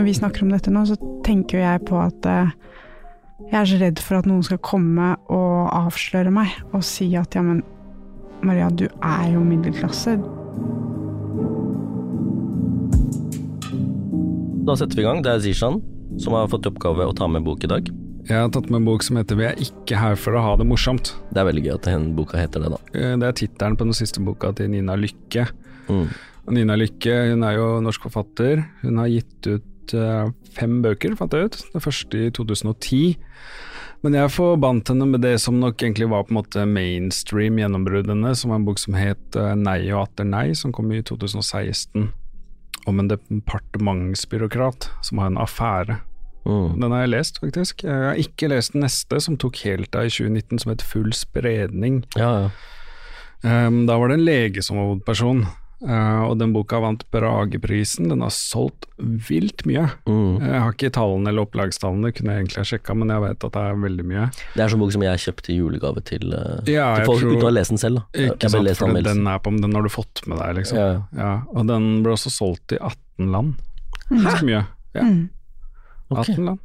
Når vi snakker om dette nå, så tenker jo jeg på at eh, jeg er så redd for at noen skal komme og avsløre meg og si at ja, men Maria, du er jo middelklasse. Da setter vi i gang. Det er Zishan som har fått i oppgave å ta med bok i dag. Jeg har tatt med en bok som heter 'Vi er ikke her for å ha det morsomt'. Det er veldig gøy at den boka heter det, da. Eh, Det er tittelen på den siste boka til Nina Lykke. Mm. Nina Lykke hun er jo norsk forfatter. Hun har gitt ut eh, fem bøker, fant jeg ut. Den første i 2010. Men jeg forbandt henne med det som nok egentlig var på en måte mainstream gjennombruddene, som var en bok som het eh, 'Nei og atter nei', som kom i 2016. Om en departementsbyråkrat som har en affære. Mm. Den har jeg lest, faktisk. Jeg har ikke lest den neste, som tok helt av i 2019, som het Full spredning. Ja, ja. Um, da var det en lege som var hovedperson, uh, og den boka vant Brageprisen. Den har solgt vilt mye. Mm. Jeg har ikke tallene eller opplagstallene, kunne jeg egentlig ha sjekka, men jeg vet at det er veldig mye. Det er sånn bok som jeg kjøpte i julegave til, eh, Ja, til folk tror- uten å ha lest den selv. Da. Ikke sant, for den er på, den har du fått med deg, liksom. Ja, ja. Ja, og den ble også solgt i 18 land. Ganske mye. Ja. Mm. Okay. 18 land.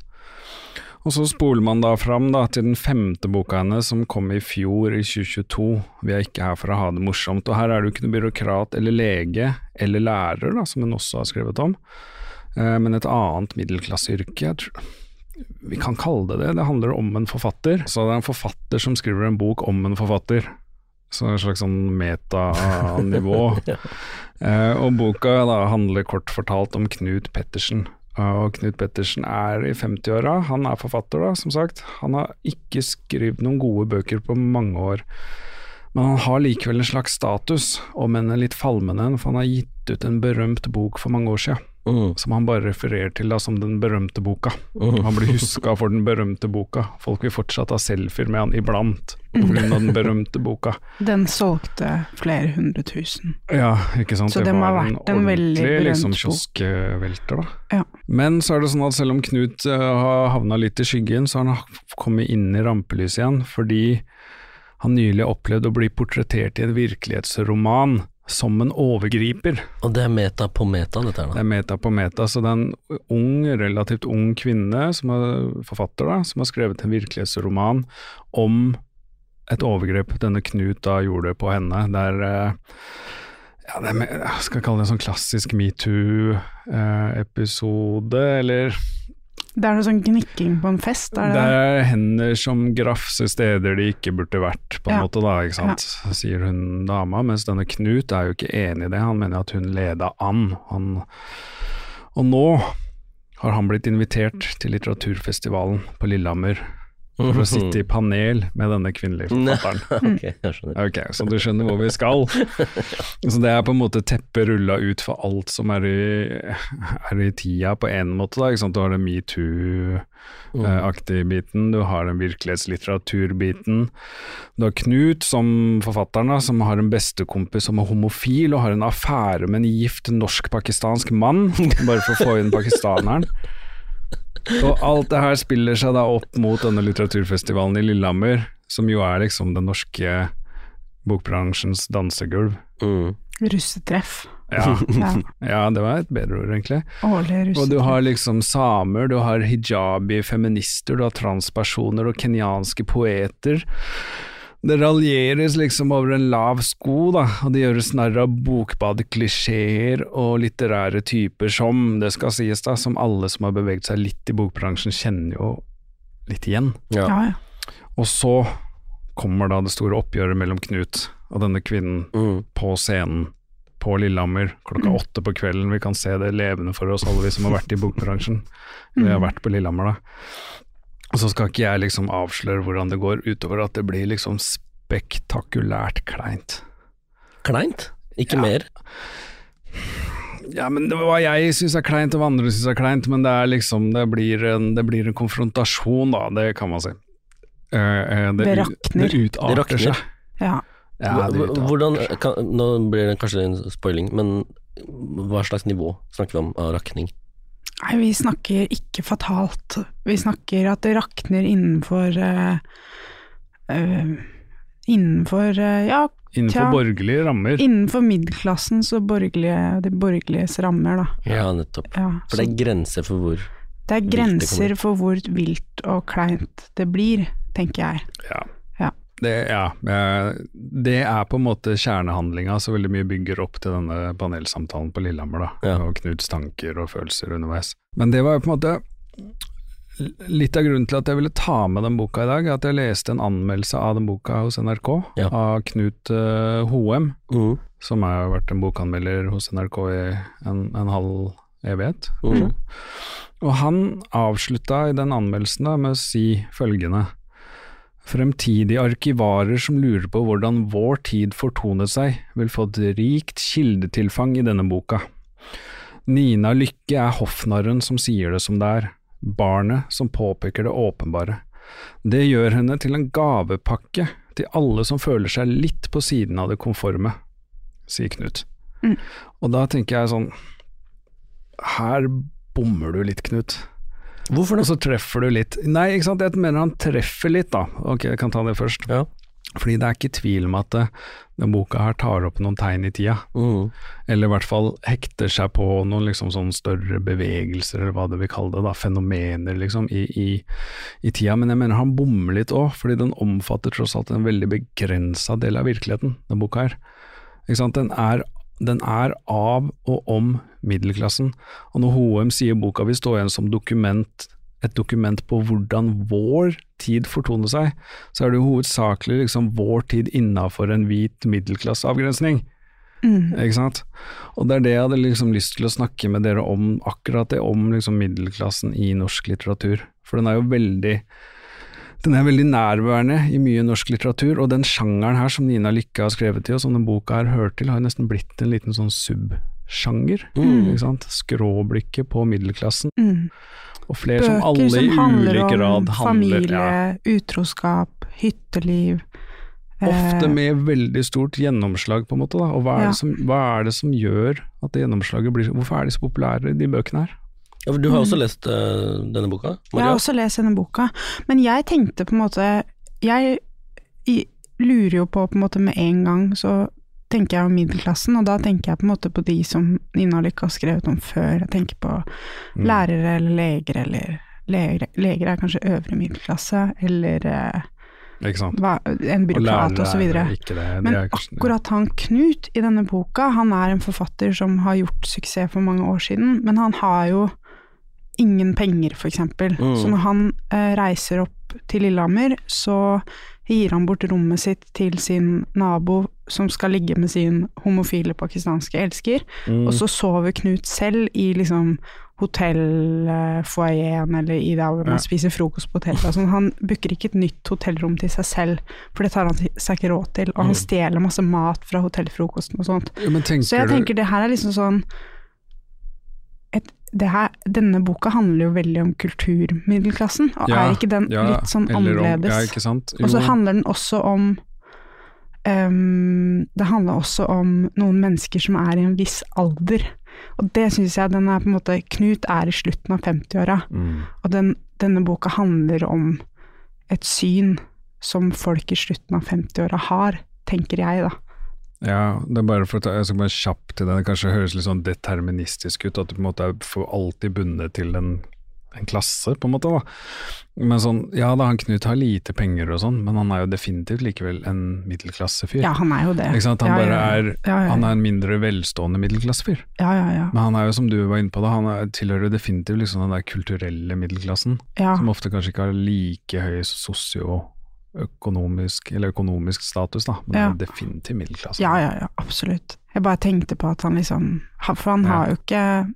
Og så spoler man da fram da, til den femte boka hennes, som kom i fjor, i 2022. Vi er ikke her for å ha det morsomt. Og her er det jo ikke noen byråkrat eller lege eller lærer, da, som hun også har skrevet om, eh, men et annet middelklasseyrke. Vi kan kalle det det. Det handler om en forfatter. Så det er en forfatter som skriver en bok om en forfatter. Så en slags sånn metanivå. Eh, og boka da handler kort fortalt om Knut Pettersen. Og Knut Pettersen er i 50-åra. Han er forfatter, da, som sagt. Han har ikke skrevet noen gode bøker på mange år. Men han har likevel en slags status, om enn en litt falmende en, for han har gitt ut en berømt bok for mange år siden, Mm. som han bare refererer til da som den berømte boka. Mm. Han blir huska for den berømte boka. Folk vil fortsatt ha selfier med han iblant, av den berømte boka. Den solgte flere hundre tusen. Ja, ikke sant. Så det må ha vært en veldig ordentlig, berømt liksom, bok. kioskvelter, da. Ja. Men så er det sånn at selv om Knut eh, har havna litt i skyggen, så har han kommet inn i rampelyset igjen, fordi han nylig opplevde å bli portrettert i en virkelighetsroman som en overgriper. Og det er meta på meta, dette her, Det er meta på meta, så det er en ung, relativt ung kvinne, som er forfatter, da, som har skrevet en virkelighetsroman om et overgrep denne Knut da gjorde på henne, der eh, ja, det er, jeg skal kalle det en sånn klassisk metoo-episode, eller Det er noe sånn gnikking på en fest, er det det er hender som grafser steder de ikke burde vært, på en Ja. måte, da, ikke sant, sier hun dama. Mens denne Knut er jo ikke enig i det, han mener at hun leda an. Han, og nå har han blitt invitert til litteraturfestivalen på Lillehammer for å sitte i panel med denne kvinnelige forfatteren. ok, jeg skjønner. Ok, så du skjønner hvor vi skal. Så det er på en måte teppet rulla ut for alt som er i, er i tida på en måte. da? Du har den metoo-aktige biten, du har den virkelighetslitteraturbiten. Du har Knut som forfatteren, da, som har en bestekompis som er homofil og har en affære med en gift norsk-pakistansk mann, bare for å få inn pakistaneren. Og alt det her spiller seg da opp mot denne litteraturfestivalen i Lillehammer, som jo er liksom den norske bokbransjens dansegulv. Mm. Russetreff. Ja. Ja. det var et bedre ord, egentlig. Årlig Og du har liksom samer, du har hijabi-feminister, du har transpersoner og kenyanske poeter. Det raljeres liksom over en lav sko, da, og det gjøres narr av bokbadeklisjeer og litterære typer som, det skal sies da, som alle som har beveget seg litt i bokbransjen kjenner jo litt igjen. Ja. Ja, ja. Og så kommer da det store oppgjøret mellom Knut og denne kvinnen Mm. på scenen på Lillehammer klokka Mm. åtte på kvelden. Vi kan se det levende for oss alle vi som har vært i bokbransjen. Vi har Mm. vært på Lillehammer da. Og så skal ikke jeg liksom avsløre hvordan det går, utover at det blir liksom spektakulært kleint. Kleint? Ikke Ja. mer? Ja, men det var jeg syns er kleint, og hva andre syns er kleint, men det er liksom Det blir en, det blir en konfrontasjon, da, det kan man si. Uh, eh, Det ut- rakner. Det utarter Det seg. ja. Ja, det Hvordan, kan, nå blir det kanskje en spoiling, men hva slags nivå snakker vi om av rakning? Nei, vi snakker ikke fatalt. Vi snakker at det rakner innenfor uh, uh, Innenfor uh, ja, Innenfor tja. borgerlige rammer. innenfor middelklassens og borgerlige, de borgerliges rammer, da. Ja, nettopp. Ja, For det er grenser for hvor det er vilt det grenser for hvor vilt og kleint det blir, tenker jeg. Ja. Det, ja, eh, det er på en måte kjernehandlinga, så veldig mye bygger opp til denne panelsamtalen på Lillehammer, da. Ja. Og Knuts tanker og følelser underveis. Men det var jo på en måte Litt av grunnen til at jeg ville ta med den boka i dag, at jeg leste en anmeldelse av den boka hos NRK, Ja. av Knut uh, Hoem, mm. som har vært en bokanmelder hos NRK i en, en halv evighet. Mm. Og han avslutta i den anmeldelsen da med å si følgende Fremtidige arkivarer som lurer på hvordan vår tid fortonet seg, vil få et rikt kildetilfang i denne boka. Nina Lykke er hoffnarren som sier det som det er, barnet som påpeker det åpenbare. Det gjør henne til en gavepakke til alle som føler seg litt på siden av det konforme, sier Knut. Mm. Og da tenker jeg sånn, her bommer du litt, Knut. Hvorfor Og det? så treffer du litt. Nei, ikke sant, jeg mener han treffer litt, da. Ok, jeg kan ta det først. Ja. Fordi det er ikke tvil om at det, den boka her tar opp noen tegn i tida. Mm. Eller i hvert fall hekter seg på noen liksom sånn større bevegelser, eller hva du vil kalle det, da, fenomener liksom, i, i, i tida. Men jeg mener han bommer litt òg, fordi den omfatter tross alt en veldig begrensa del av virkeligheten, den boka her. Ikke sant? Den er, den er av og om middelklassen, og når Hoem sier boka vil stå igjen som dokument, et dokument på hvordan vår tid fortoner seg, så er det jo hovedsakelig liksom vår tid innafor en hvit middelklasseavgrensning. Mm. Ikke sant? Og det er det jeg hadde liksom lyst til å snakke med dere om, akkurat det, om liksom middelklassen i norsk litteratur. For den er jo veldig den er veldig nærværende i mye norsk litteratur, og den sjangeren her som Nina Lykke har skrevet til, og som denne boka her hører til, har nesten blitt en liten sånn subsjanger. Mm. Skråblikket på middelklassen, Mm. og flere som alle i som ulik om grad handler familie, ja, utroskap, hytteliv. Ofte eh, med veldig stort gjennomslag, på en måte. Da. Og hva er, Ja. det som, hva er det som gjør at det gjennomslaget blir Hvorfor er de så populære, de bøkene her? Ja, for du har også lest uh, denne boka, Jeg har også lest denne boka, men jeg tenkte på en måte Jeg lurer jo på på en måte med en gang, så tenker jeg om middelklassen, og da tenker jeg på en måte på de som Nina Lykke har skrevet om før. Jeg tenker på Mm. lærere eller leger, eller leger, leger er kanskje øvre middelklasse, eller eh, hva, en byråkrat osv. Men akkurat han Knut i denne boka, han er en forfatter som har gjort suksess for mange år siden, men han har jo ingen penger, eksempel. Mm. Så når han eh, reiser opp til Lillehammer, så gir han bort rommet sitt til sin nabo som skal ligge med sin homofile pakistanske elsker, Mm. og så sover Knut selv i liksom hotellfoajeen eller i der hvor man Ja. spiser frokost på hotellet. Altså, han booker ikke et nytt hotellrom til seg selv, for det tar han seg ikke råd til, og han stjeler masse mat fra hotellfrokosten og sånt. Ja, Så jeg tenker det her er liksom sånn her, Denne boka handler jo veldig om kulturmiddelklassen, og Ja, er ikke den ja, litt sånn om- annerledes? Ja, ikke sant? Og så handler den også om um, Det handler også om noen mennesker som er i en viss alder. Og det syns jeg den er på en måte Knut er i slutten av 50-åra, Mm. og den, denne boka handler om et syn som folk i slutten av 50-åra har, tenker jeg, da. Ja, det er bare for å ta, jeg skal bare kjapt til det, det kanskje høres litt sånn deterministisk ut, at du på en måte er for alltid bundet til en, en klasse, på en måte. da. Men sånn, ja da, han Knut har lite penger og sånn, men han er jo definitivt likevel en middelklassefyr. Ja, han er jo det. Ikke sant? Han Ja, ja, ja. er Han er en mindre velstående middelklassefyr. Ja, ja, ja. Men han er jo, som du var inne på, da, han er, tilhører definitivt liksom den der kulturelle middelklassen, som ofte kanskje ikke har like høy sosioøkonomisk eller økonomisk status, da, men Ja. det er definitivt middelklasse. Ja, ja, ja, absolutt. Jeg bare tenkte på at han liksom For han Ja. har jo ikke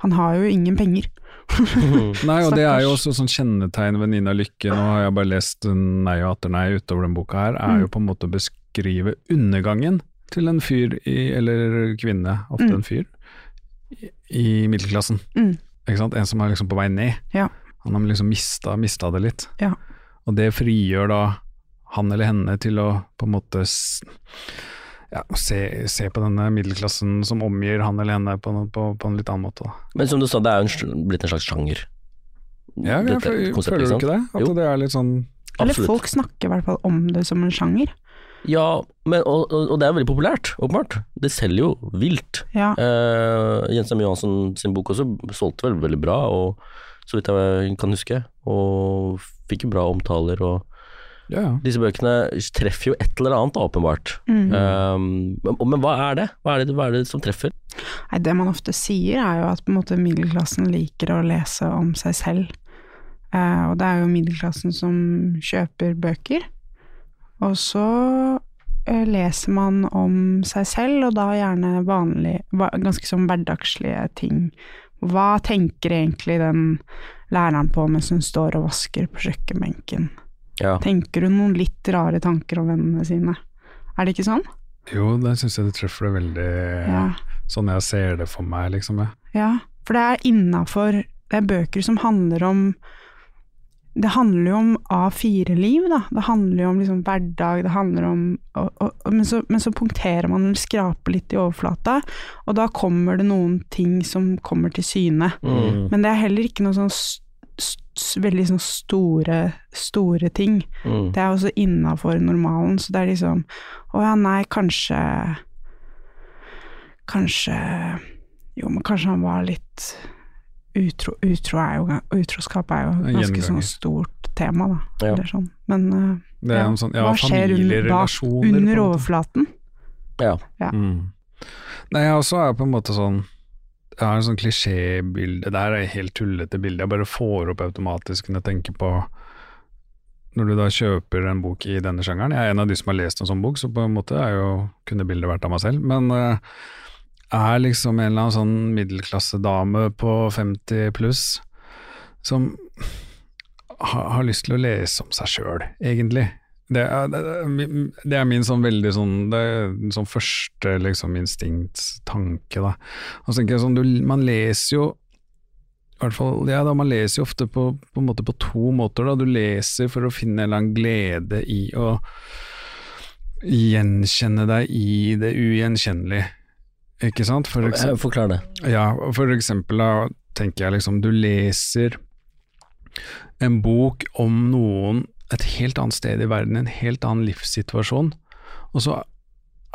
Han har jo ingen penger. Nei, og det er jo også sånn kjennetegn ved Nina Lykke, nå har jeg bare lest Nei og atter nei utover den boka her, er Mm. jo på en måte å beskrive undergangen til en fyr i, eller kvinne, ofte Mm. en fyr, i, i middelklassen. Mm. Ikke sant? En som er liksom på vei ned. Ja. Han har liksom mista, mista det litt. Ja. Og det frigjør da han eller henne til å på en måte ja, se, se på denne middelklassen som omgir han eller henne på, en- på, på en litt annen måte. Da. Men som du sa, det er jo en, blitt en slags sjanger. Ja, jeg Dette føler, føler du ikke det? At Jo. det er litt sånn Eller Absolutt. folk snakker i hvert fall om det som en sjanger. Ja, men, og, og, og det er veldig populært, åpenbart. Det selger jo vilt. Ja. Eh, Jens M. Johansen sin bok også solgte vel veldig bra, og så vidt jeg kan huske. Og fikk jo bra omtaler, og Ja, ja. disse bøkene treffer jo et eller annet, åpenbart. Mm. Eh, men, men hva er det? Hva er det, hva er det som treffer? Nei, det man ofte sier er jo at på en måte middelklassen liker å lese om seg selv. Uh, og det er jo middelklassen som kjøper bøker. Og så uh, leser man om seg selv, og da gjerne vanlig, ganske sånn hverdagslige ting. Hva tenker egentlig den læreren på mens hun står og vasker på kjøkkenbenken? Ja. Tenker hun noen litt rare tanker om vennene sine? Er det ikke sånn? Jo, det syns jeg det treffer det veldig Ja. sånn jeg ser det for meg, liksom. Ja. Ja, for det er innafor Det er bøker som handler om Det handler jo om A4-liv, da. Det handler jo om liksom hverdag, det handler om og, og, men, så, men så punkterer man eller skraper litt i overflata, og da kommer det noen ting som kommer til syne. Mm. Men det er heller ikke noe sånn veldig sånn store, store ting. Mm. Det er også innafor normalen, så det er liksom Å ja, nei, kanskje Kanskje Jo, men kanskje han var litt utro Utro er jo Utroskap er jo ganske sånn stort tema, da. Ja. Eller sånn. Men uh, Det Ja. sånn, ja, hva skjer un- familierelasjoner. under overflaten? Ja. Mm. Nei, jeg også er på en måte sånn Jeg har en sånn klisjébilde Det her er et helt tullete bilde. Jeg bare får opp automatisk når jeg tenker på Når du da kjøper en bok i denne sjangeren Jeg er en av de som har lest en sånn bok, så på en måte er jo kunne bildet vært av meg selv. Men eh, er liksom en eller annen sånn middelklassedame på 50 pluss som har, har lyst til å lese om seg sjøl, egentlig. Det er, det, er, min- sånn veldig sånn Det er sånn første liksom instinktstanke, da. Og så tenker jeg sånn, du, man leser jo i hvert fall, ja da, Man leser jo ofte på, på, måte på to måter. da, Du leser for å finne en eller annen glede i å gjenkjenne deg i det ugjenkjennelige. Ikke sant? For eksempel, Forklar det. ja, for eksempel da tenker jeg liksom, du leser en bok om noen et helt annet sted i verden, en helt annen livssituasjon, og så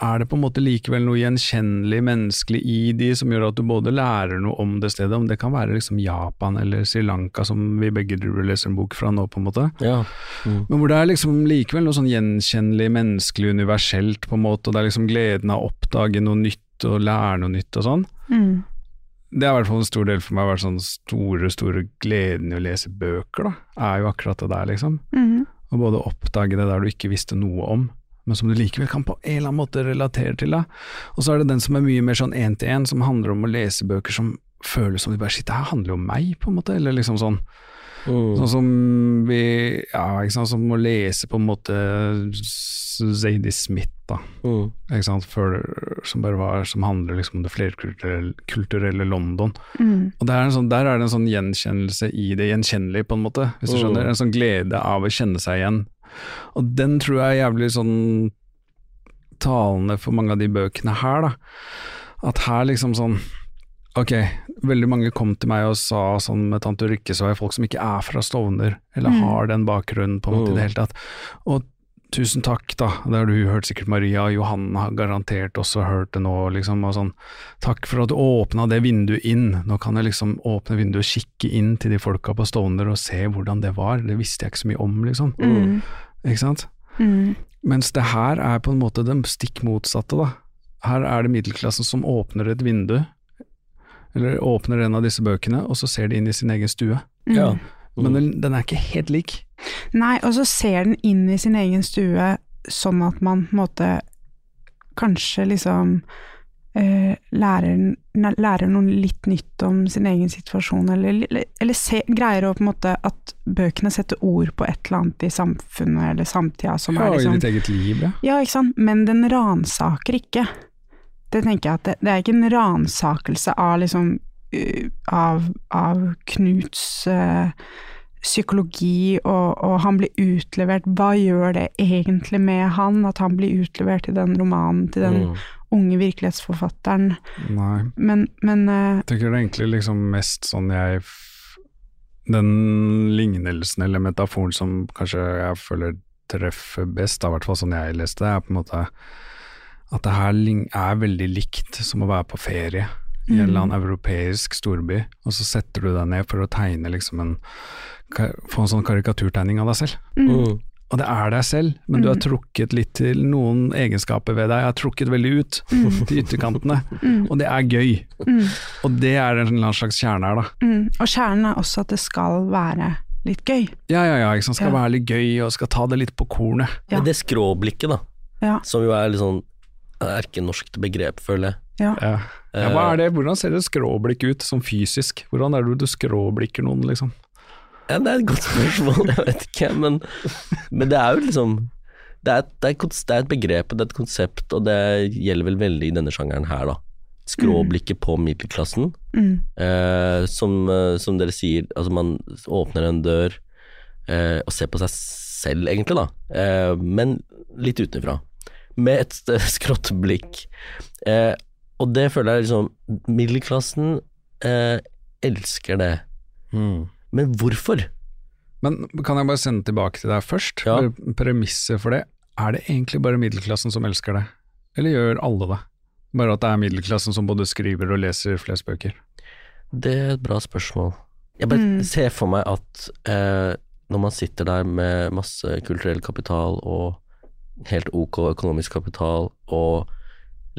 er det på en måte likevel noe gjenkjennelig menneskelig i de som gjør at du både lærer noe om det stedet, om det kan være liksom Japan eller Sri Lanka som vi begge leser en bok fra nå, på en måte. Ja. Men hvor det er liksom likevel noe sånn gjenkjennelig, menneskelig, universelt, på en måte, og det er liksom gleden av å oppdage noe nytt og lære noe nytt og sånn. Mm. Det er i hvert fall en stor del for meg vært sånn store, store gleden i å lese bøker, da, er jo akkurat det der, liksom. Å både oppdage det der du ikke visste noe om, men som du likevel kan på en eller annen måte relatere til, da. Og så er det den som er mye mer sånn én-til-én, som handler om å lese bøker som føles som de bare Shit, det her handler jo om meg, på en måte, eller liksom sånn. Mm. Sånn som vi Ja, ikke sant, som å lese på en måte Zadie Smith, da. Mm. Ikke sant, før, som bare var Som handler liksom om det flerkulturelle London. Mm. Og er en sånn, Der er det en sånn gjenkjennelse i det gjenkjennelige, på en måte, hvis du Mm. skjønner. En sånn glede av å kjenne seg igjen. Og den tror jeg er jævlig sånn talende for mange av de bøkene her, da. At her liksom sånn Ok, veldig mange kom til meg og sa sånn med tante Ulrikke, så er folk som ikke er fra Stovner, eller Mm. har den bakgrunnen på en måte i det hele tatt. Og tusen takk, da. Det har du hørt sikkert Maria og Johanne har garantert også hørt det nå, liksom. Og sånn, takk for at du åpna det vinduet inn. Nå kan jeg liksom åpne vinduet og kikke inn til de folka på Stovner og se hvordan det var. Det visste jeg ikke så mye om, liksom. Mm. Ikke sant? Mm. Mens det her er på en måte det stikk motsatte, da. Her er det middelklassen som åpner et vindu, eller åpner en av disse bøkene, og så ser de inn i sin egen stue. Mm. Ja. Men den, den er ikke helt lik. Nei, og så ser den inn i sin egen stue sånn at man på en måte kanskje liksom eh, lærer, lærer noe litt nytt om sin egen situasjon, eller, eller, eller se, greier å på en måte at bøkene setter ord på et eller annet i samfunnet eller samtida som Ja, er i liksom ditt eget liv, ja. Ja, ikke sant, men den ransaker ikke. Det tenker jeg at det, det er ikke en ransakelse av liksom uh, av, av Knuts uh, psykologi, og, og han blir utlevert Hva gjør det egentlig med han, at han blir utlevert til den romanen, til den Mm. unge virkelighetsforfatteren? Nei. Men, men uh, Jeg tenker det er egentlig liksom mest sånn jeg Den lignelsen eller metaforen som kanskje jeg føler treffer best, da, i hvert fall sånn jeg leste det, er på en måte at det her er veldig likt som å være på ferie i en eller annen europeisk storby, og så setter du deg ned for å tegne liksom en Få en sånn karikaturtegning av deg selv. Mm. Og det er deg selv, men du har trukket litt til noen egenskaper ved deg. Jeg har trukket veldig ut til ytterkantene, og det er gøy. Og det er en eller annen slags kjerne her, da. mm, Og kjernen er også at det skal være litt gøy. Ja, ja, ja, ikke sant. Skal Ja. være litt gøy og skal ta det litt på kornet. Ja. Men det skråblikket, da, Ja. som jo er litt sånn erkenorskt begrep, føler jeg. Ja. Ja. ja, hva er det? Hvordan ser et skråblikk ut, sånn fysisk? Hvordan er det du skråblikker noen, liksom? Ja, det er et godt spørsmål, jeg vet ikke, men, men det er jo liksom det er, et, det, er det er et begrep, det er et konsept, og det gjelder vel veldig i denne sjangeren her, da. Skråblikket på middelklassen, Mm. eh, som, eh, som dere sier, altså man åpner en dør eh, og ser på seg selv, egentlig, da, eh, men litt utenfra. Med et skrått blikk. Eh, og det føler jeg liksom Middelklassen eh, elsker det. Men hvorfor? Men kan jeg bare sende tilbake til deg først? Ja. Premisset for det. Er det egentlig bare middelklassen som elsker det, eller gjør alle det? Bare at det er middelklassen som både skriver og leser flest bøker? Det er et bra spørsmål. Jeg bare Mm. ser for meg at eh, når man sitter der med masse kulturell kapital og helt ok økonomisk kapital, og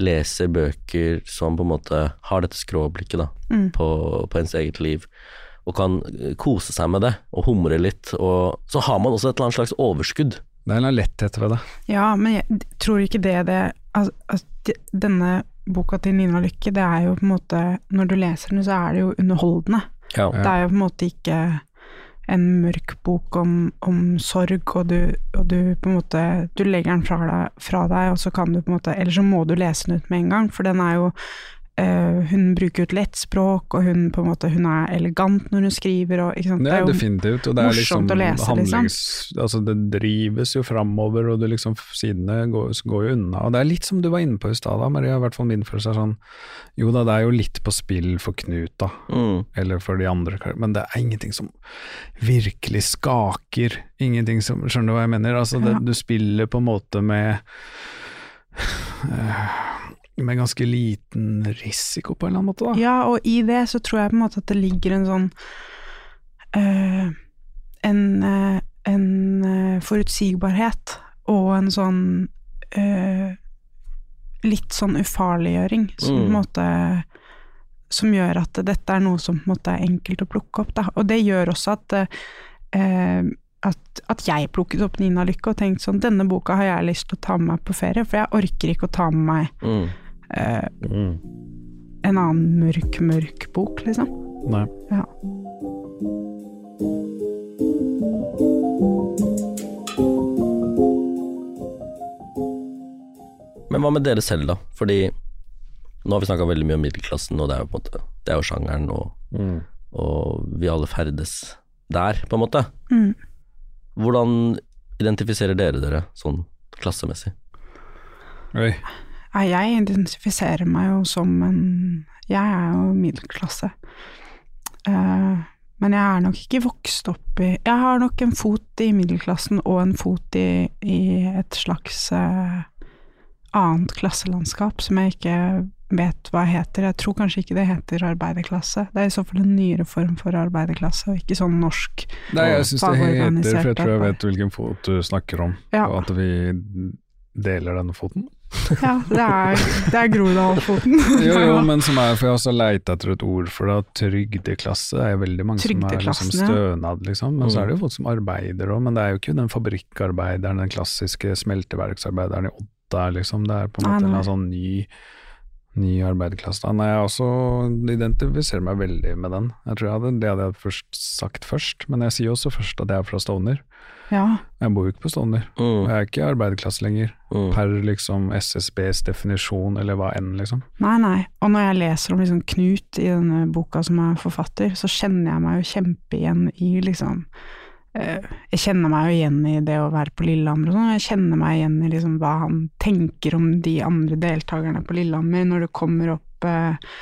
leser bøker som på en måte har dette skråblikket da, Mm. på, på ens eget liv, og kan eh, kose seg med det og humre litt, og så har man også et eller annet slags overskudd. Det er en letthet ved det. Ja, men jeg tror ikke det det altså, altså, Denne boka til Nina Lykke, det er jo på en måte Når du leser den, så er det jo underholdende. Ja. Det er jo på en måte ikke en mørk bok om, om sorg, og du, og du på en måte Du legger den fra deg, fra deg, og så kan du på en måte Eller så må du lese den ut med en gang, for den er jo eh, Hun bruker jo et lett språk, og hun på en måte Hun er elegant når hun skriver, og ikke sant. Det er definitivt, og det er liksom morsomt å lese, liksom. Altså det drives jo framover, og det liksom sidene går, går jo unna. Og det er litt som du var inne på i stad, Maria, i hvert fall min følelse er sånn Jo da, det er jo litt på spill for Knut, da, Mm. eller for de andre, men det er ingenting som virkelig skaker. Ingenting som Skjønner du hva jeg mener? Altså, det, Ja. du spiller på en måte med eh, med ganske liten risiko, på en eller annen måte, da. Ja, og i det så tror jeg på en måte at det ligger en sånn øh, En, øh, en eh, forutsigbarhet og en sånn eh, Litt sånn ufarliggjøring som på en Mm. måte Som gjør at dette er noe som på en måte er enkelt å plukke opp. Da. Og det gjør også at eh, at, at jeg plukket opp Nina Lykke og tenkte sånn Denne boka har jeg lyst til å ta med meg på ferie, for jeg orker ikke å ta med meg Mm. Eh, Mm. en annen mørk, mørk bok, liksom. Nei. Ja. Men hva med dere selv, da? Fordi nå har vi snakka veldig mye om middelklassen, og det er jo på en måte Det er jo sjangeren, og, og vi alle ferdes der, på en måte. Mm. Hvordan identifiserer dere dere sånn klassemessig? Oi. Nei, jeg identifiserer meg jo som en Jeg er jo middelklasse. Uh, men jeg er nok ikke vokst opp i Jeg har nok en fot i middelklassen og en fot i, i et slags uh, annet klasselandskap som jeg ikke vet hva heter. Jeg tror kanskje ikke det heter arbeiderklasse. Det er i så fall en nyere form for arbeiderklasse, og ikke sånn norsk. Nei, jeg syns det heter, for jeg tror jeg vet hvilken fot du snakker om, Ja. og at vi deler denne foten. Ja, det er, det er Groruddalsfoten. Jo, jo, men som er, for jeg har også leita etter et ord for det, trygdeklasse. Det er veldig mange som er liksom stønad, liksom. Men så Mm. er det jo folk som arbeider òg, men det er jo ikke den fabrikkarbeideren, den klassiske smelteverksarbeideren i Odda, liksom. Det er på en Nei, måte en nei. eller sånn ny, ny arbeiderklasse. Nei, jeg også identifiserer meg veldig med den. Jeg tror jeg hadde, det hadde jeg først sagt først, men jeg sier også først at jeg er fra Stovner. Ja, Jeg bor jo ikke på Stovner. Mm, Jeg er ikke i arbeiderklasse lenger, mm. per liksom SSBs definisjon, eller hva enn, liksom. Nei, nei. Og når jeg leser om liksom Knut i denne boka som er forfatter, så kjenner jeg meg jo kjempe igjen i liksom Jeg kjenner meg jo igjen i det å være på Lillehammer og sånn. Jeg kjenner meg igjen i liksom hva han tenker om de andre deltakerne på Lillehammer, når det kommer opp eh,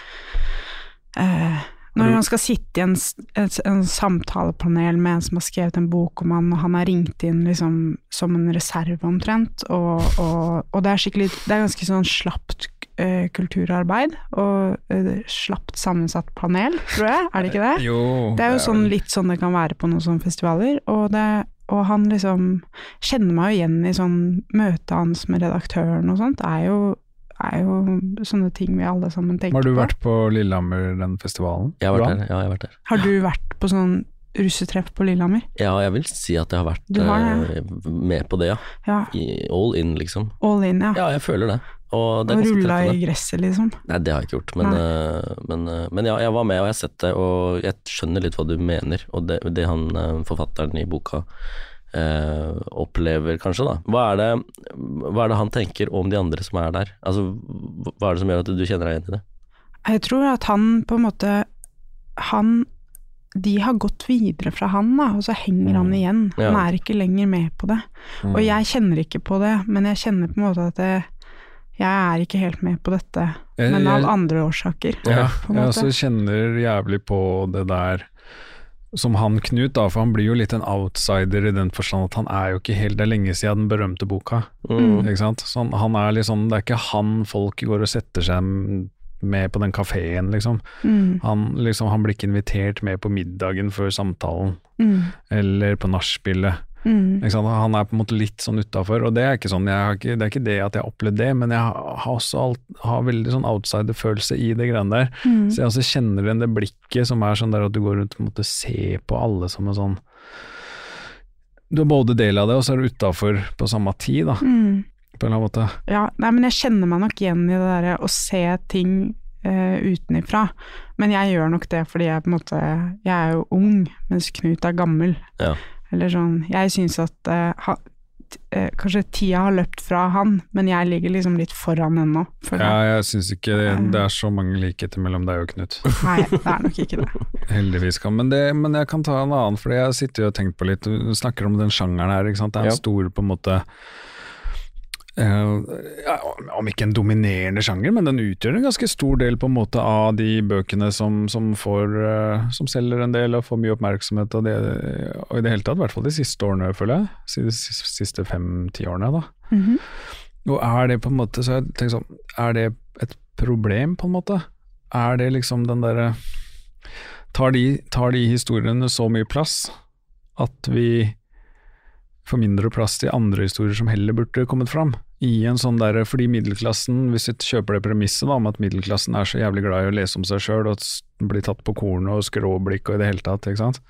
eh, når han skal sitte i en, en, en samtalepanel med en som har skrevet en bok om han, og han er ringt inn liksom som en reserve omtrent, og, og, og det er skikkelig Det er ganske sånn slapt eh, kulturarbeid, og eh, slapt sammensatt panel, tror jeg, er det ikke det? Jo, Det er jo sånn litt sånn det kan være på noen sånne festivaler, og, det, og han liksom kjenner meg jo igjen i sånn møtet hans med redaktøren og sånt, det er jo, er jo sånne ting vi alle sammen tenker på. Har du vært på Lillehammer, den festivalen? Jeg har vært der. Ja, jeg har vært der. Har du vært på sånn russetreff på Lillehammer? Ja, jeg vil si at jeg har vært har ja. med på det, ja. Ja, I, all in, liksom. all in, ja. Ja, jeg føler det. Og det og rulla i gresset, liksom. Nei, det har jeg ikke gjort, men, eh, men, eh, men ja, jeg var med og jeg har sett det, og jeg skjønner litt hva du mener, og det, det han eh, forfatteren i boka eh, opplever, kanskje, da. Hva er, det, hva er det han tenker om de andre som er der? Altså, hva er det som gjør at du kjenner deg igjen i det? Jeg tror at han på en måte Han De har gått videre fra han, da, og så henger han igjen. Ja. Han er ikke lenger med på det. Mm. Og jeg kjenner ikke på det, men jeg kjenner på en måte at det, jeg er ikke helt med på dette, Jeg- men av andre årsaker. Ja, på en jeg også kjenner jævlig på det der som han Knut, da, for han blir jo litt en outsider i den forstand at han er jo ikke helt Det er lenge siden den berømte boka, Mm. ikke sant. Sånn, han er litt sånn Det er ikke han folk går og setter seg med på den kafeen, liksom. Mm, Han, liksom. han blir ikke invitert med på middagen før samtalen, mm, eller på nachspielet. mm. Han er på en måte litt sånn utafor, og det er ikke sånn, ikke, det er ikke det at jeg har opplevd det, men jeg har også alt, har veldig sånn outsider-følelse i det greiene der. Mm. Så jeg også kjenner igjen det blikket som er sånn der at du går rundt og måtte se på alle som en sånn Du er både del av det, og så er du utafor på samme tid, da, Mm. På en eller annen måte. Ja, nei, men jeg kjenner meg nok igjen i det derre å se ting uh, utenifra. Men jeg gjør nok det fordi jeg på en måte Jeg er jo ung, mens Knut er gammel. Ja. Eller sånn Jeg syns at uh, ha, t- eh, kanskje tida har løpt fra han, men jeg ligger liksom litt foran ennå. For Ja, jeg. syns ikke det er så mange likheter mellom deg og Knut. Nei, det er nok ikke det. Heldigvis kan, men, det, men jeg kan ta en annen, for jeg sitter jo og tenkt på litt, du snakker om den sjangeren her, ikke sant. Det er en Ja. stor på en måte ja, om ikke en dominerende sjanger, men den utgjør en ganske stor del på en måte av de bøkene som, som får uh, som selger en del og får mye oppmerksomhet, og, det, og i det hele tatt, i hvert fall de siste årene, føler jeg. De siste, fem-ti årene, da. Mhm. Og er det på en måte så jeg tenker sånn, Er det et problem, på en måte? Er det liksom den derre tar, de, tar de historiene så mye plass at vi får mindre plass til andre historier som heller burde kommet fram? I en sånn der, Fordi middelklassen, hvis vi kjøper det premisset om at middelklassen er så jævlig glad i å lese om seg sjøl, og blir tatt på kornet og skråblikk og i det hele tatt, ikke sant.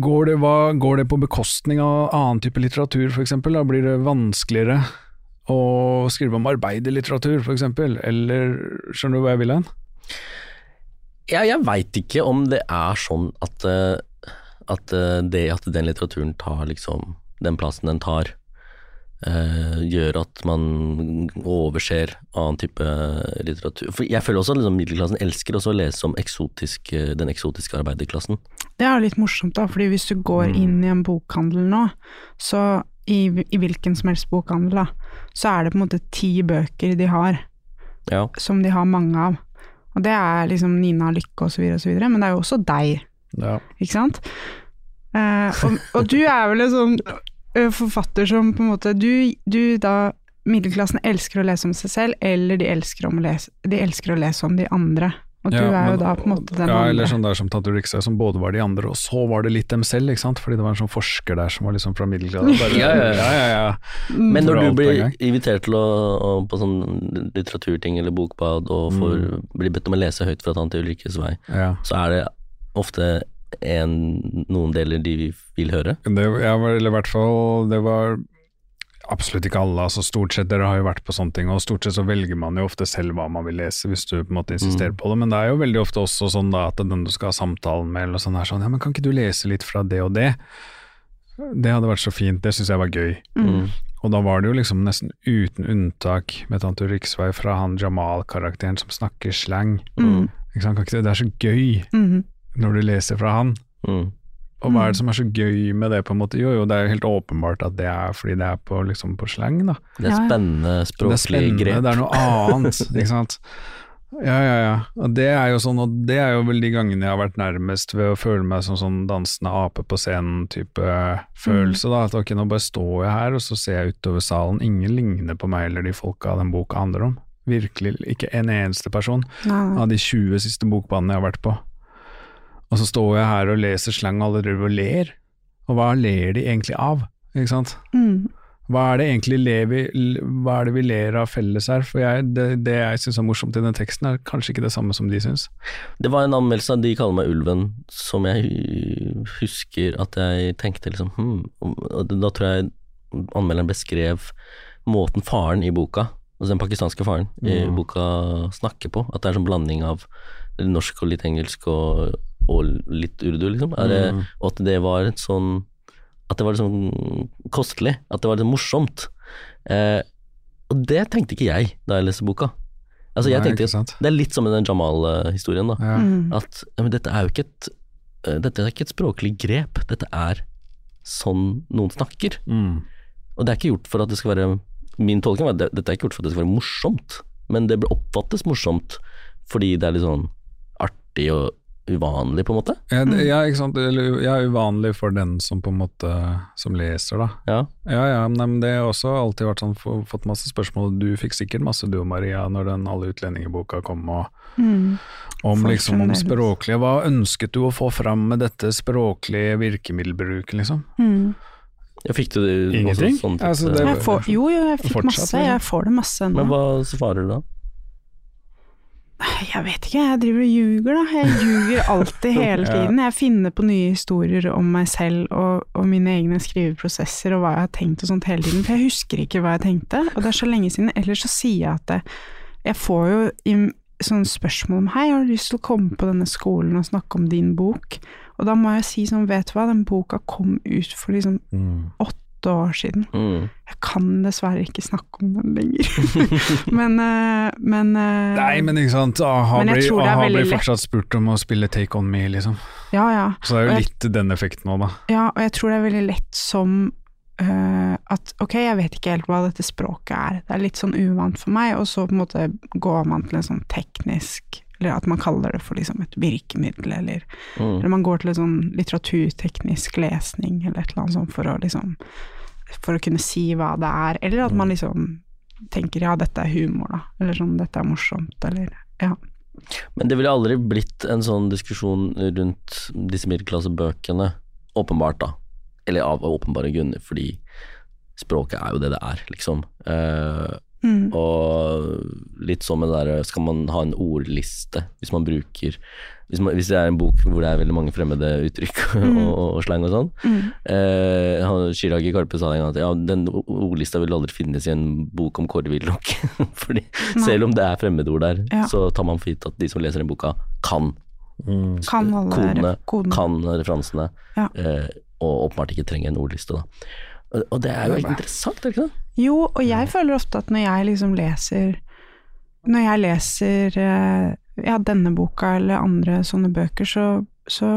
Går det, hva, går det på bekostning av annen type litteratur, f.eks.? Da blir det vanskeligere å skrive om arbeiderlitteratur, f.eks., eller skjønner du hva jeg vil hen? Ja, jeg veit ikke om det er sånn at, eh, at eh, det at den litteraturen tar liksom den plassen den tar, eh, gjør at man overser annen type litteratur. For jeg føler også at liksom, middelklassen elsker også å lese om eksotisk, eh, den eksotiske arbeiderklassen. Det er litt morsomt, da, fordi hvis du går inn i en bokhandel nå, så i, i hvilken som helst bokhandel, da, så er det på en måte ti bøker de har, Ja. som de har mange av. Og det er liksom Nina Lykke og så videre og så videre, men det er jo også deg, Ja. ikke sant? Eh, og, og du er vel en sånn forfatter som på en måte Du, du da Middelklassen elsker å lese om seg selv, eller de elsker, om å lese, de elsker å lese om de andre. Og du er jo men- da på en måte den ja, andre. eller sånn der som Tante Ulrikke, som både var de andre, og så var det litt dem selv, ikke sant. Fordi det var en sånn forsker der som var liksom fra middelklassen. Bare, Ja, ja, ja. ja, ja, ja. Men når du blir invitert til å, å på sånn litteraturting eller bokbad og får, blir bedt om å lese høyt fra Tante Ulrikkes vei, ja. så er det ofte en, noen deler de vil høre. Det, ja, eller i hvert fall, det var absolutt ikke alle. altså Stort sett, dere har jo vært på sånne ting, og stort sett så velger man jo ofte selv hva man vil lese, hvis du på en måte insisterer på det. Men det er jo veldig ofte også sånn da at den du skal ha samtalen med, eller sånn er sånn, ja, men kan ikke du lese litt fra det og det? Det hadde vært så fint, det syns jeg var gøy. Mm. Og da var det jo liksom nesten uten unntak med Tante Riksvei fra han Jamal-karakteren som snakker slang. Mm. Ikke sant? Kan ikke det? det er så gøy Mhm. Når du leser fra han. Mm. Og hva er det som er så gøy med det, på en måte? Jo, jo, det er jo helt åpenbart at det er fordi det er på, liksom, på slang, da. Det er spennende Det språklig grep. det er noe annet, ikke sant. Ja, ja, ja. Og det er jo sånn, og det er jo vel de gangene jeg har vært nærmest ved å føle meg som sånn dansende ape på scenen-type følelse, da. At ok, nå bare står jeg her, og så ser jeg utover salen. Ingen ligner på meg eller de folka den boka handler om. Virkelig ikke en eneste person nei. av de 20 siste bokbanene jeg har vært på. Og så står jeg her og leser slang, og alle driver og ler. Og hva ler de egentlig av? Ikke sant? Mm. Hva er det egentlig vi, hva er det vi ler av felles her? For jeg, det, det jeg syns er morsomt i den teksten, er kanskje ikke det samme som de syns. Det var en anmeldelse av De kaller meg ulven, som jeg husker at jeg tenkte liksom hm, Da tror jeg anmelderen beskrev måten faren i boka, altså den pakistanske faren i Mm. boka snakker på, at det er sånn blanding av norsk og litt engelsk og, og litt urdu, liksom. Er det, Mm. og at det var et sånn At det var litt sånn kostelig, at det var litt morsomt. Eh, og det tenkte ikke jeg da jeg leste boka. Altså jeg Nei, tenkte? Det er litt som med den Jamal-historien, da. Ja. Mm. At ja, men dette er jo ikke et eh, Dette er ikke et språklig grep, dette er sånn noen snakker. Mm. Og det er ikke gjort for at det skal være Min tolkning var at dette er ikke gjort for at det skal være morsomt, men det blir oppfattes morsomt fordi det er litt sånn artig og uvanlig, på en måte. Ja, det, ja, ikke sant. Eller, ja, uvanlig for den som på en måte Som leser, da. Ja. Ja, ja, nei, men det har også alltid vært sånn, fått masse spørsmål. Du fikk sikkert masse du og Maria når den Alle utlendinger-boka kom, og Mm. om liksom om språklige Hva ønsket du å få fram med dette språklige virkemiddelbruken, liksom? Mm. Ja, fikk du det Ingenting? sånn type- Altså, det- Jeg får, jo, jo, jeg fikk Fortsatt, masse. Jeg får det masse ennå. Men hva svarer du da? Jeg vet ikke, jeg driver og ljuger, da. Jeg ljuger alltid, hele tiden. Jeg finner på nye historier om meg selv og, og mine egne skriveprosesser og hva jeg har tenkt og sånt hele tiden. For jeg husker ikke hva jeg tenkte, og det er så lenge siden. Ellers så sier jeg at det, jeg får jo sånne spørsmål om hei, har du lyst til å komme på denne skolen og snakke om din bok? Og da må jeg si sånn, vet du hva, den boka kom ut for liksom åtte år siden. Mm. Jeg kan dessverre ikke snakke om den lenger. men, eh, men eh, Nei, men ikke sant. Aha Men blir, tror det er aha blir fortsatt spurt om å spille Take On Me, liksom. Ja, ja. Så det er jo jeg- litt den effekten òg, da. Ja, og jeg tror det er veldig lett som uh, at ok, jeg vet ikke helt hva dette språket er, det er litt sånn uvant for meg, og så på en måte går man til en sånn teknisk eller at man kaller det for liksom et virkemiddel, eller, Mm. eller man går til en sånn litteraturteknisk lesning, eller et eller annet sånt, for å liksom For å kunne si hva det er, eller at man liksom tenker ja, dette er humor, da, eller sånn dette er morsomt, eller ja. Men det ville aldri blitt en sånn diskusjon rundt disse middelklassebøkene, åpenbart da. Eller av åpenbare grunner, fordi språket er jo det det er, liksom. Eh, Mm. og litt sånn med det derre Skal man ha en ordliste hvis man bruker hvis, man, hvis det er en bok hvor det er veldig mange fremmede uttrykk og, og slang og sånn. Mm. Eh, Chirag Karpe sa en gang at ja, den ordlista vil aldri finnes i en bok om Kåre Willoch. Fordi Nei. selv om det er fremmedord der, Ja. så tar man for gitt at de som leser den boka, kan Kan alle kodene, kodene. kan referansene, Ja. eh, og åpenbart ikke trenger en ordliste. da. Og, det er jo helt interessant, er det ikke det? Jo, og jeg føler ofte at når jeg liksom leser Når jeg leser eh, ja, denne boka eller andre sånne bøker, så, så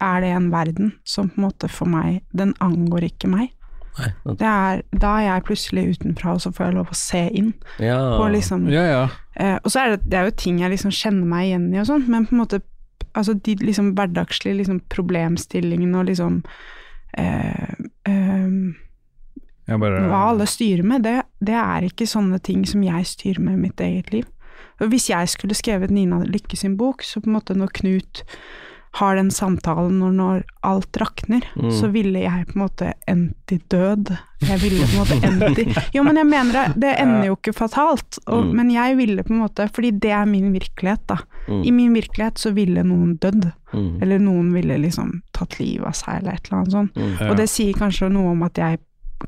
er det en verden som på en måte for meg Den angår ikke meg. Nei. Det er, da er jeg plutselig utenfra, og så får jeg lov å se inn. Ja. Liksom, Ja, ja. eh, og så er det, det er jo ting jeg liksom kjenner meg igjen i og sånn, men på en måte altså de liksom hverdagslige liksom problemstillingene og liksom eh, eh, bare Hva alle styrer med, det, det er ikke sånne ting som jeg styrer med i mitt eget liv. Og hvis jeg skulle skrevet Nina Lykke sin bok, så på en måte når Knut har den samtalen når, når alt rakner, Mm. så ville jeg på en måte endt i død. Jeg ville på en måte endt i Jo, men jeg mener det, det ender jo ikke fatalt, og, Mm. men jeg ville på en måte Fordi det er min virkelighet, da. Mm. I min virkelighet så ville noen dødd. Mm. Eller noen ville liksom tatt livet av seg, eller et eller annet sånt. Mm. Og det sier kanskje noe om at jeg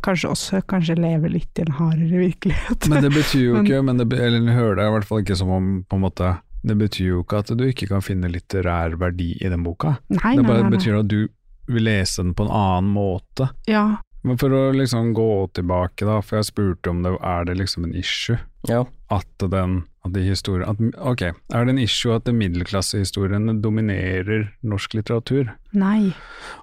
kanskje også kanskje lever litt i en hardere virkelighet. Men det betyr jo Men- ikke, men det, eller hører deg i hvert fall ikke som om på en måte Det betyr jo ikke at du ikke kan finne litterær verdi i den boka. nei, det bare nei, nei. betyr at du vil lese den på en annen måte. Ja, Men for å liksom gå tilbake, da, for jeg spurte om det er det liksom en issue Ja. at den at de historiene at, Ok, er det en issue at de middelklassehistoriene dominerer norsk litteratur? nei.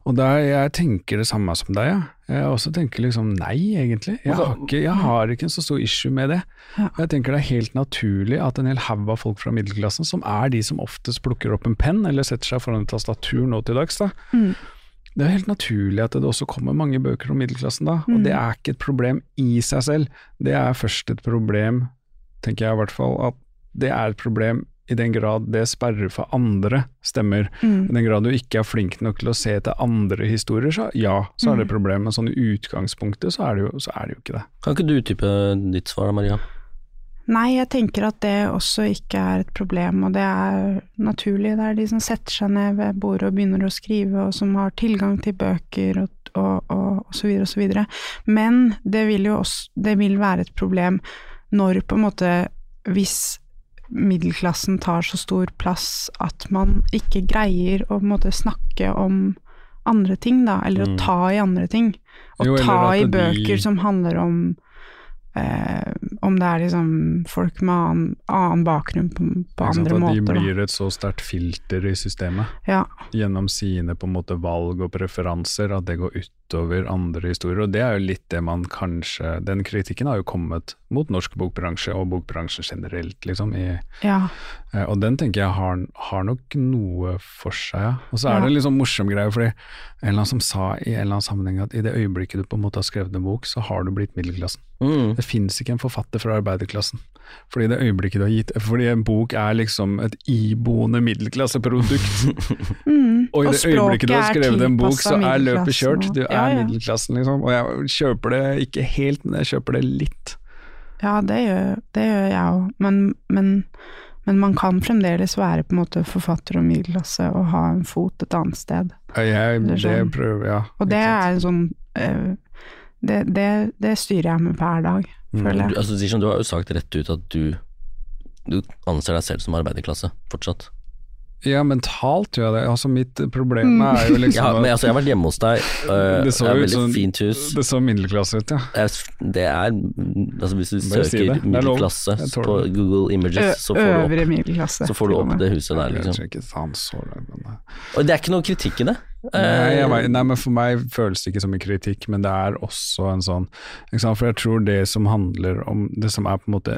Og der, jeg tenker det samme som deg, ja. jeg også tenker liksom nei, egentlig. Jeg har ikke, jeg har ikke en så stor issue med det. Ja. Jeg tenker det er helt naturlig at en hel haug av folk fra middelklassen, som er de som oftest plukker opp en penn eller setter seg foran et tastatur nå til dags, da. Mm. Det er helt naturlig at det også kommer mange bøker om middelklassen da, og Mm. det er ikke et problem i seg selv. Det er først et problem, tenker jeg i hvert fall, at det er et problem i den grad det sperrer for andre stemmer. Mm. I den grad du ikke er flink nok til å se etter andre historier, så ja, så er det et Mm. problem. Men sånn i utgangspunktet så er det jo, så er det jo ikke det. Kan ikke du utdype ditt svar da, Maria? Nei, jeg tenker at det også ikke er et problem, og det er naturlig. Det er de som setter seg ned ved bordet og begynner å skrive, og som har tilgang til bøker og, og, og, og så videre og så videre. Men det vil jo også det vil være et problem når på en måte Hvis middelklassen tar så stor plass at man ikke greier å på en måte snakke om andre ting, da, eller Mm. å ta i andre ting. Å ta i i de- bøker som handler om eh, om det er liksom folk med annen, annen bakgrunn på, på sant? andre måter. de blir et så sterkt filter i systemet Ja, gjennom sine på en måte valg og preferanser, at det går utover andre historier. Og det er jo litt det man kanskje Den kritikken har jo kommet mot norsk bokbransje og bokbransjen generelt, liksom. I, ja, Eh, Og den tenker jeg har, har nok noe for seg, ja. Og så er det en sånn morsom greie, fordi en eller annen som sa i en eller annen sammenheng at i det øyeblikket du på en måte har skrevet en bok, så har du blitt middelklassen. Mm. Det fins ikke en forfatter fra arbeiderklassen. Fordi det øyeblikket du har gitt Fordi en bok er liksom et iboende middelklasseprodukt. mm. Og i det øyeblikket du har skrevet en bok, så er løpet kjørt. Du er ja, ja. middelklassen, liksom. Og jeg kjøper det ikke helt, men jeg kjøper det litt. Ja, det gjør, det gjør jeg òg, men, men, men man kan fremdeles være på en måte forfatter og middelklasse og ha en fot et annet sted. Jeg, Det sånn. prøver, ja. Og det er en sånn eh, det, det, det styrer jeg med hver dag, Mm. føler Du, jeg. altså, du har jo sagt rett ut at du, du anser deg selv som arbeiderklasse fortsatt. Ja, mentalt gjør jeg det. Altså, mitt problem Mm. er jo liksom Ja, men altså, jeg har vært hjemme hos deg, øh, Det så det er veldig sånn, fint hus. Det så middelklasse ut, ja. Det er Altså, hvis du Bare søker er lov. middelklasse på. Google Images, så får du opp, så får du opp det huset der, liksom. ikke faen så men eh. Og det er ikke noe kritikk i det. Nei, jeg Eh, nei, men for meg føles det ikke som en kritikk, men det er også en sånn? For jeg tror det som handler om Det som er på en måte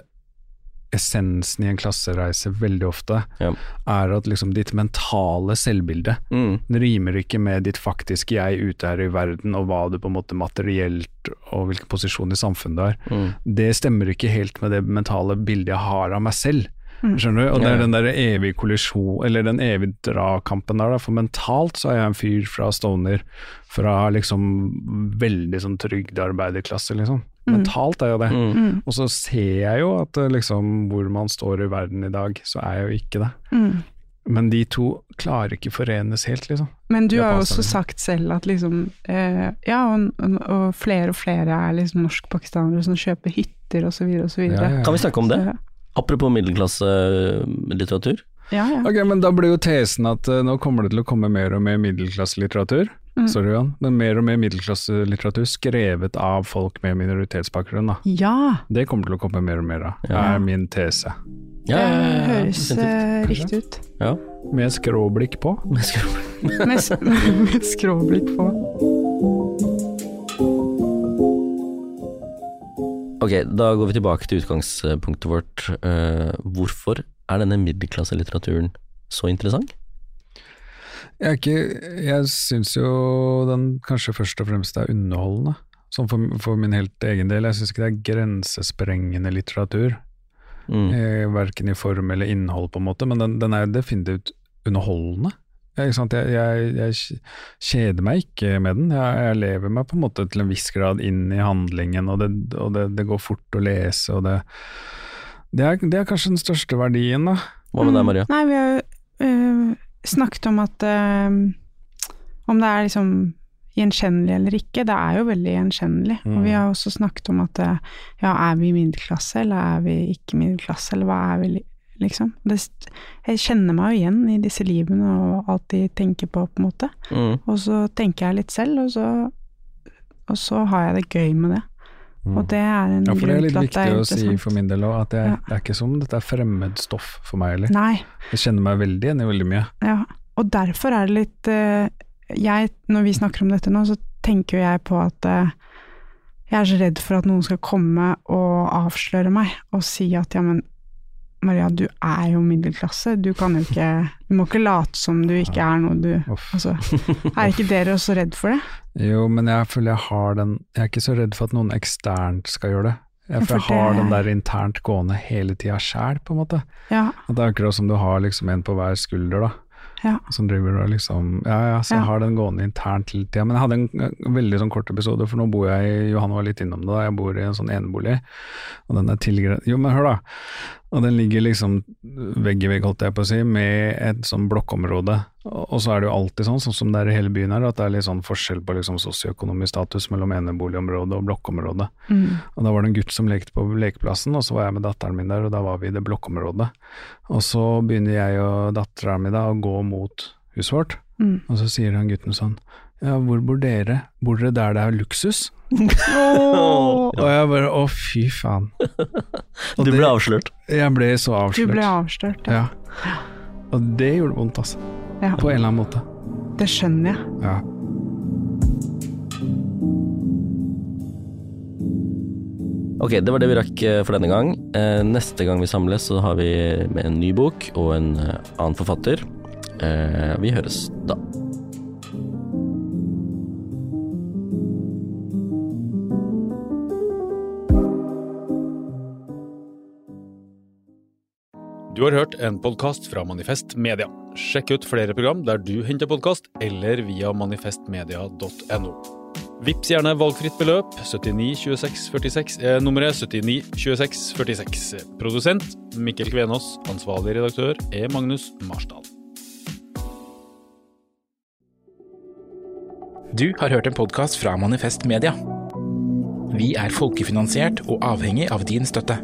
essensen i en klassereise veldig ofte, Ja. er at liksom ditt mentale selvbilde mm, rimer ikke med ditt faktiske jeg ute her i verden, og hva du på en måte materielt og hvilken posisjon i samfunnet du har. mm, Det stemmer ikke helt med det mentale bildet jeg har av meg selv. Mm. Skjønner du? Og det er den der evige kollisjon, eller den evige dragkampen der. For mentalt så er jeg en fyr fra Stoner, fra liksom veldig sånn trygdearbeiderklasse, liksom. Mm. Mentalt er jo det. mm. Mm, Og så ser jeg jo at eh, liksom hvor man står i verden i dag, så er jeg jo ikke det. mm. Men de to klarer ikke forenes helt, liksom. Men du har jo også sagt selv at liksom eh, Ja, og, og flere og flere er liksom norskpakistanere som kjøper hytter og så videre og så videre. Kan vi snakke om det? Apropos middelklasselitteratur. ja, ja. Ok, men da blir jo tesen at uh, nå kommer det til å komme mer og mer middelklasselitteratur. Mm. Sorry, Jan. Men mer og mer middelklasselitteratur skrevet av folk med minoritetsbakgrunn, da. Ja, Det kommer til å komme mer og mer av, Ja. er min tese. Ja, det ja, ja, det høres definitivt. eh, riktig ut. Ja. Med skråblikk på. Med, med skråblikk på. Ok, da går vi tilbake til utgangspunktet vårt. Uh, hvorfor er denne middelklasselitteraturen så interessant? Jeg, ikke, jeg syns jo den kanskje først og fremst er underholdende. Sånn for, for min helt egen del. Jeg syns ikke det er grensesprengende litteratur. Mm. Eh, verken i form eller innhold, på en måte, men den, den er definitivt underholdende. Ja, ikke sant? Jeg, jeg, jeg kjeder meg ikke med den. Jeg, jeg lever meg på en måte til en viss grad inn i handlingen, og det, og det, det går fort å lese, og det det er, det er kanskje den største verdien, da. Hva med deg, Maria? Nei, vi har jo snakket om at øh, Om det er liksom gjenkjennelig eller ikke. Det er jo veldig gjenkjennelig. Mm. Og vi har også snakket om at øh, ja, er vi middelklasse, eller er vi ikke middelklasse, eller hva er vi, liksom? Det, jeg kjenner meg jo igjen i disse livene og alt de tenker på, på en måte. Mm. Og så tenker jeg litt selv, og så, og så har jeg det gøy med det. Og det er en grunn Ja, for det er grunn litt det er litt viktig er å si for min del òg, at jeg, Ja. det er ikke som dette er fremmed stoff for meg heller. Nei, Jeg kjenner meg veldig igjen i veldig mye. Ja, og derfor er det litt eh, jeg, Når vi snakker om dette nå, så tenker jo jeg på at eh, jeg er så redd for at noen skal komme og avsløre meg og si at ja, men Maria, du er jo middelklasse, du kan jo ikke Du må ikke late som du ikke er noe du Altså, er ikke dere også redd for det? Jo, men jeg føler jeg har den Jeg er ikke så redd for at noen eksternt skal gjøre det. Jeg, for jeg har den der internt gående hele tida sjæl, på en måte. Ja, At det er akkurat som du har liksom en på hver skulder, da. ja. Som driver og liksom Ja ja, så Ja. jeg har den gående internt hele tida. Men jeg hadde en veldig sånn kort episode, for nå bor jeg i Johan var litt innom det, da. Jeg bor i en sånn enebolig, og den er tilgrenset Jo, men hør, da. Og den ligger liksom vegg i vegg, holdt jeg på å si, med et sånn blokkområde. Og så er det jo alltid sånn, sånn som det er i hele byen her, at det er litt sånn forskjell på liksom sosioøkonomisk status mellom eneboligområdet og blokkområdet. Mm. Og da var det en gutt som lekte på lekeplassen, og så var jeg med datteren min der, og da var vi i det blokkområdet. Og så begynner jeg og dattera mi da å gå mot huset vårt, Mm. og så sier han gutten sånn Ja, hvor bor dere? Bor dere der det er luksus? oh. Og jeg bare å, fy faen. Og Du det- ble avslørt. Jeg ble så du ble avslørt, ja. Ja. Og det gjorde vondt, altså. ja. På en eller annen måte. Det skjønner jeg. Ja. Ok, det var det vi rakk eh, for denne gang. Eh, neste gang vi samles, så har vi med en ny bok og en eh, annen forfatter. Eh, vi høres da. Du har hørt en podkast fra Manifest Media. Sjekk ut flere program der du henter podkast, eller via manifestmedia.no. Vips gjerne valgfritt beløp. 79 26 46 er nummeret 79 26 46. Produsent Mikkel Kvenås. Ansvarlig redaktør er Magnus Marsdal. Du har hørt en podkast fra Manifest Media. Vi er folkefinansiert og avhengig av din støtte.